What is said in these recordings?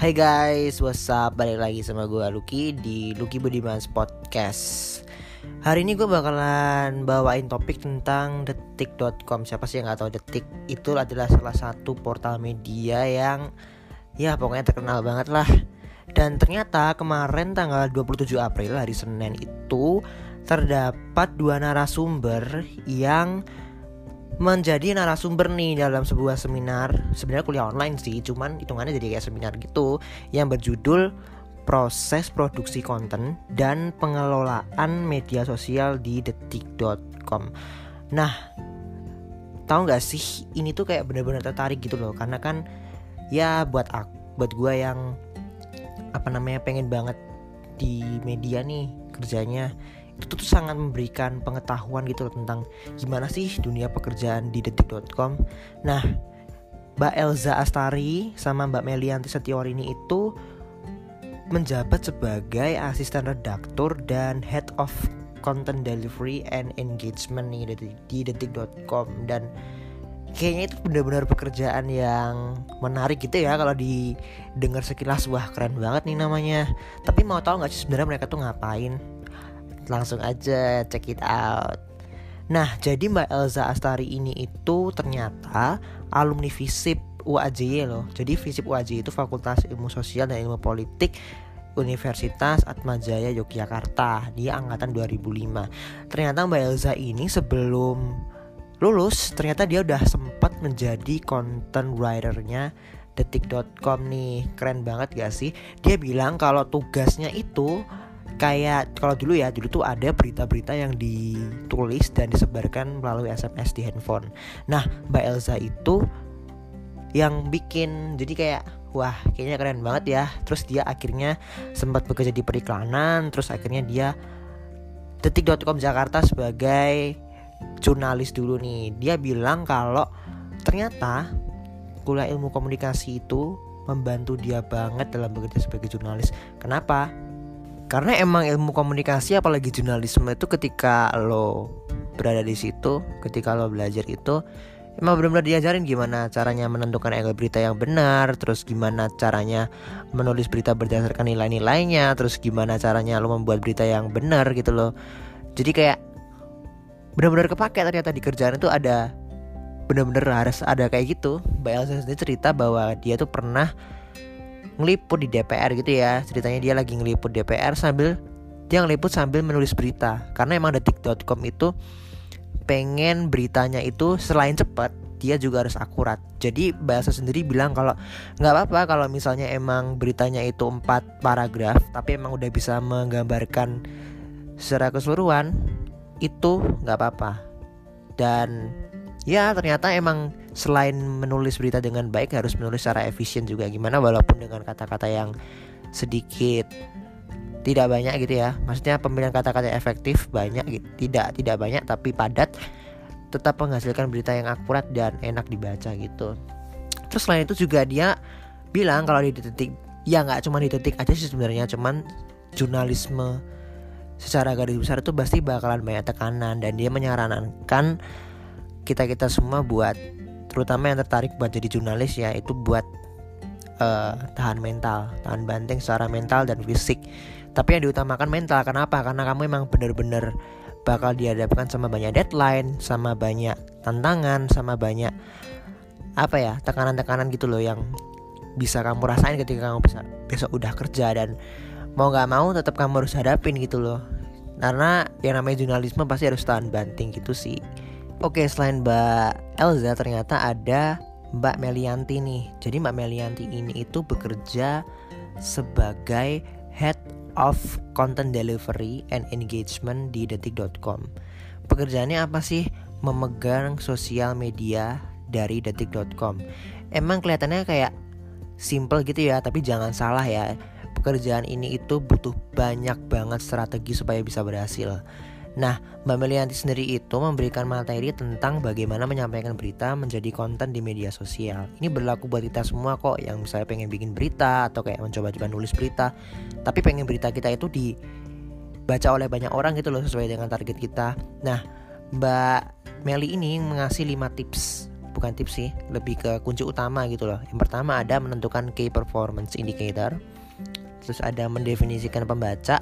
Hai guys, what's up? Balik lagi sama gue Lucky di Lucky Budiman Podcast Hari ini gue bakalan bawain topik tentang detik.com Siapa sih yang gak tahu detik? Itu adalah salah satu portal media yang ya pokoknya terkenal banget lah Dan ternyata kemarin tanggal 27 April hari Senin itu Terdapat dua narasumber yang menjadi narasumber nih dalam sebuah seminar. Sebenarnya kuliah online sih cuman hitungannya jadi kayak seminar gitu yang berjudul proses produksi konten dan pengelolaan media sosial di detik.com nah tahu nggak sih ini tuh kayak bener-bener tertarik gitu loh karena kan ya buat aku buat gue yang apa namanya pengen banget di media nih kerjanya itu tuh sangat memberikan pengetahuan gitu loh tentang gimana sih dunia pekerjaan di detik.com. Nah, Mbak Elza Astari sama Mbak Melianti Setiorini itu menjabat sebagai asisten redaktur dan head of content delivery and engagement nih di detik.com dan kayaknya itu benar-benar pekerjaan yang menarik gitu ya kalau didengar sekilas. Wah keren banget nih namanya. Tapi mau tahu nggak sih sebenarnya mereka tuh ngapain langsung aja check it out. Nah, jadi Mbak Elza Astari ini itu ternyata alumni FISIP UAJ loh. Jadi FISIP UAJ itu Fakultas Ilmu Sosial dan Ilmu Politik Universitas Atmajaya Yogyakarta. Dia angkatan 2005. Ternyata Mbak Elza ini sebelum lulus ternyata dia udah sempat menjadi content writernya detik.com nih keren banget gak sih dia bilang kalau tugasnya itu kayak kalau dulu ya dulu tuh ada berita-berita yang ditulis dan disebarkan melalui SMS di handphone. Nah Mbak Elza itu yang bikin jadi kayak wah kayaknya keren banget ya. Terus dia akhirnya sempat bekerja di periklanan. Terus akhirnya dia detik.com Jakarta sebagai jurnalis dulu nih. Dia bilang kalau ternyata kuliah ilmu komunikasi itu membantu dia banget dalam bekerja sebagai jurnalis. Kenapa? Karena emang ilmu komunikasi apalagi jurnalisme itu ketika lo berada di situ ketika lo belajar itu emang benar-benar diajarin gimana caranya menentukan angle berita yang benar terus gimana caranya menulis berita berdasarkan nilai-nilainya terus gimana caranya lo membuat berita yang benar gitu loh. Jadi kayak benar-benar kepake ternyata di kerjaan itu ada benar-benar harus ada kayak gitu. Mbak Elsa sendiri cerita bahwa dia tuh pernah ngeliput di DPR gitu ya. Ceritanya dia lagi ngeliput DPR sambil dia ngeliput sambil menulis berita. Karena emang detik.com itu pengen beritanya itu selain cepat dia juga harus akurat. Jadi bahasa sendiri bilang kalau nggak apa-apa kalau misalnya emang beritanya itu empat paragraf tapi emang udah bisa menggambarkan secara keseluruhan itu nggak apa-apa. Dan ya ternyata emang selain menulis berita dengan baik harus menulis secara efisien juga. Gimana walaupun dengan kata-kata yang sedikit tidak banyak gitu ya. Maksudnya pemilihan kata-kata efektif banyak gitu. Tidak tidak banyak tapi padat. Tetap menghasilkan berita yang akurat dan enak dibaca gitu. Terus selain itu juga dia bilang kalau di detik ya nggak cuma di detik aja sih sebenarnya cuman jurnalisme secara garis besar itu pasti bakalan banyak tekanan dan dia menyarankan kita kita semua buat terutama yang tertarik buat jadi jurnalis ya itu buat uh, tahan mental tahan banting secara mental dan fisik. Tapi yang diutamakan mental kenapa karena kamu emang bener-bener bakal dihadapkan sama banyak deadline sama banyak tantangan sama banyak apa ya tekanan-tekanan gitu loh yang bisa kamu rasain ketika kamu bisa besok udah kerja dan mau nggak mau tetap kamu harus hadapin gitu loh. Karena yang namanya jurnalisme pasti harus tahan banting gitu sih Oke, selain Mbak Elza ternyata ada Mbak Melianti nih. Jadi Mbak Melianti ini itu bekerja sebagai Head of Content Delivery and Engagement di detik.com. Pekerjaannya apa sih? Memegang sosial media dari detik.com. Emang kelihatannya kayak simple gitu ya, tapi jangan salah ya. Pekerjaan ini itu butuh banyak banget strategi supaya bisa berhasil. Nah, Mbak Melianti sendiri itu memberikan materi tentang bagaimana menyampaikan berita menjadi konten di media sosial. Ini berlaku buat kita semua kok yang misalnya pengen bikin berita atau kayak mencoba-coba nulis berita, tapi pengen berita kita itu dibaca oleh banyak orang gitu loh sesuai dengan target kita. Nah, Mbak Meli ini mengasih 5 tips bukan tips sih lebih ke kunci utama gitu loh yang pertama ada menentukan key performance indicator terus ada mendefinisikan pembaca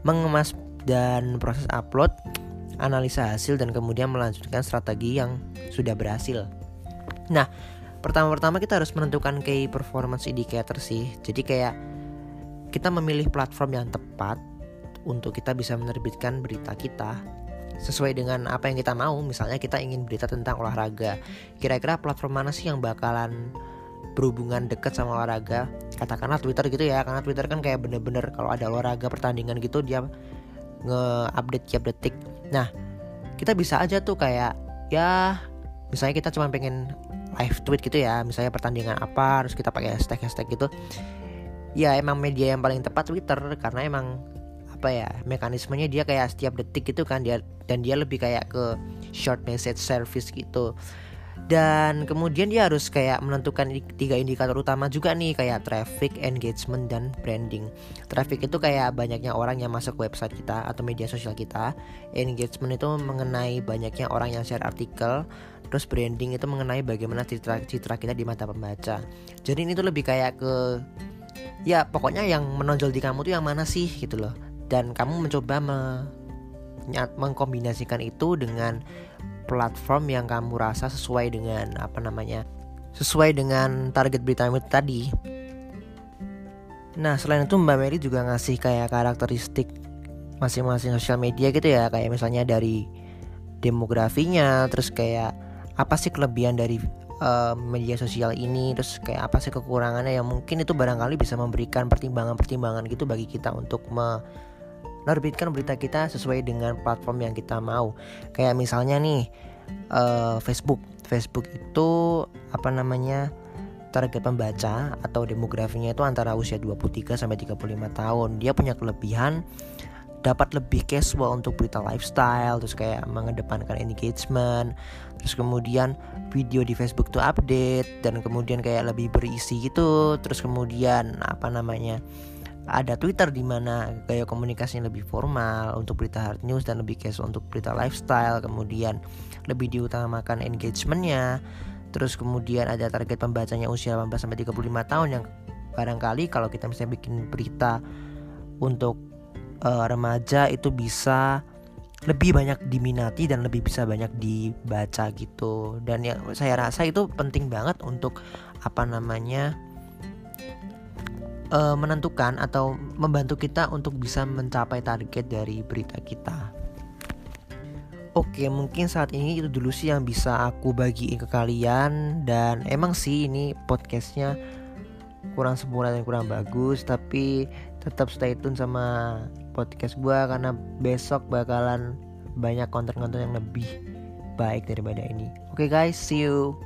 mengemas dan proses upload analisa hasil dan kemudian melanjutkan strategi yang sudah berhasil nah pertama-pertama kita harus menentukan key performance indicator sih jadi kayak kita memilih platform yang tepat untuk kita bisa menerbitkan berita kita sesuai dengan apa yang kita mau. Misalnya kita ingin berita tentang olahraga. Kira-kira platform mana sih yang bakalan berhubungan dekat sama olahraga? Katakanlah Twitter gitu ya, karena Twitter kan kayak bener-bener kalau ada olahraga pertandingan gitu dia nge-update tiap detik. Nah, kita bisa aja tuh kayak ya misalnya kita cuma pengen live tweet gitu ya, misalnya pertandingan apa, harus kita pakai hashtag hashtag gitu. Ya emang media yang paling tepat Twitter karena emang apa ya mekanismenya dia kayak setiap detik gitu kan dia dan dia lebih kayak ke short message service gitu dan kemudian dia harus kayak menentukan tiga indikator utama juga nih kayak traffic, engagement dan branding. Traffic itu kayak banyaknya orang yang masuk website kita atau media sosial kita. Engagement itu mengenai banyaknya orang yang share artikel. Terus branding itu mengenai bagaimana citra citra kita di mata pembaca. Jadi ini tuh lebih kayak ke ya pokoknya yang menonjol di kamu tuh yang mana sih gitu loh dan kamu mencoba me mengkombinasikan itu dengan platform yang kamu rasa sesuai dengan apa namanya sesuai dengan target berita itu tadi. Nah selain itu Mbak Mary juga ngasih kayak karakteristik masing-masing sosial media gitu ya kayak misalnya dari demografinya terus kayak apa sih kelebihan dari uh, media sosial ini terus kayak apa sih kekurangannya yang mungkin itu barangkali bisa memberikan pertimbangan-pertimbangan gitu bagi kita untuk menerbitkan berita kita sesuai dengan platform yang kita mau. Kayak misalnya nih uh, Facebook. Facebook itu apa namanya? target pembaca atau demografinya itu antara usia 23 sampai 35 tahun. Dia punya kelebihan dapat lebih casual untuk berita lifestyle terus kayak mengedepankan engagement terus kemudian video di Facebook tuh update dan kemudian kayak lebih berisi gitu terus kemudian apa namanya ada Twitter di mana gaya komunikasinya lebih formal untuk berita hard news dan lebih casual untuk berita lifestyle. Kemudian lebih diutamakan engagementnya. Terus kemudian ada target pembacanya usia 18 sampai 35 tahun yang barangkali kalau kita misalnya bikin berita untuk uh, remaja itu bisa lebih banyak diminati dan lebih bisa banyak dibaca gitu. Dan yang saya rasa itu penting banget untuk apa namanya uh, menentukan atau membantu kita untuk bisa mencapai target dari berita kita. Oke, mungkin saat ini itu dulu sih yang bisa aku bagiin ke kalian dan emang sih ini podcastnya kurang sempurna dan kurang bagus tapi tetap stay tune sama podcast gue karena besok bakalan banyak konten-konten yang lebih baik daripada ini. Oke guys, see you.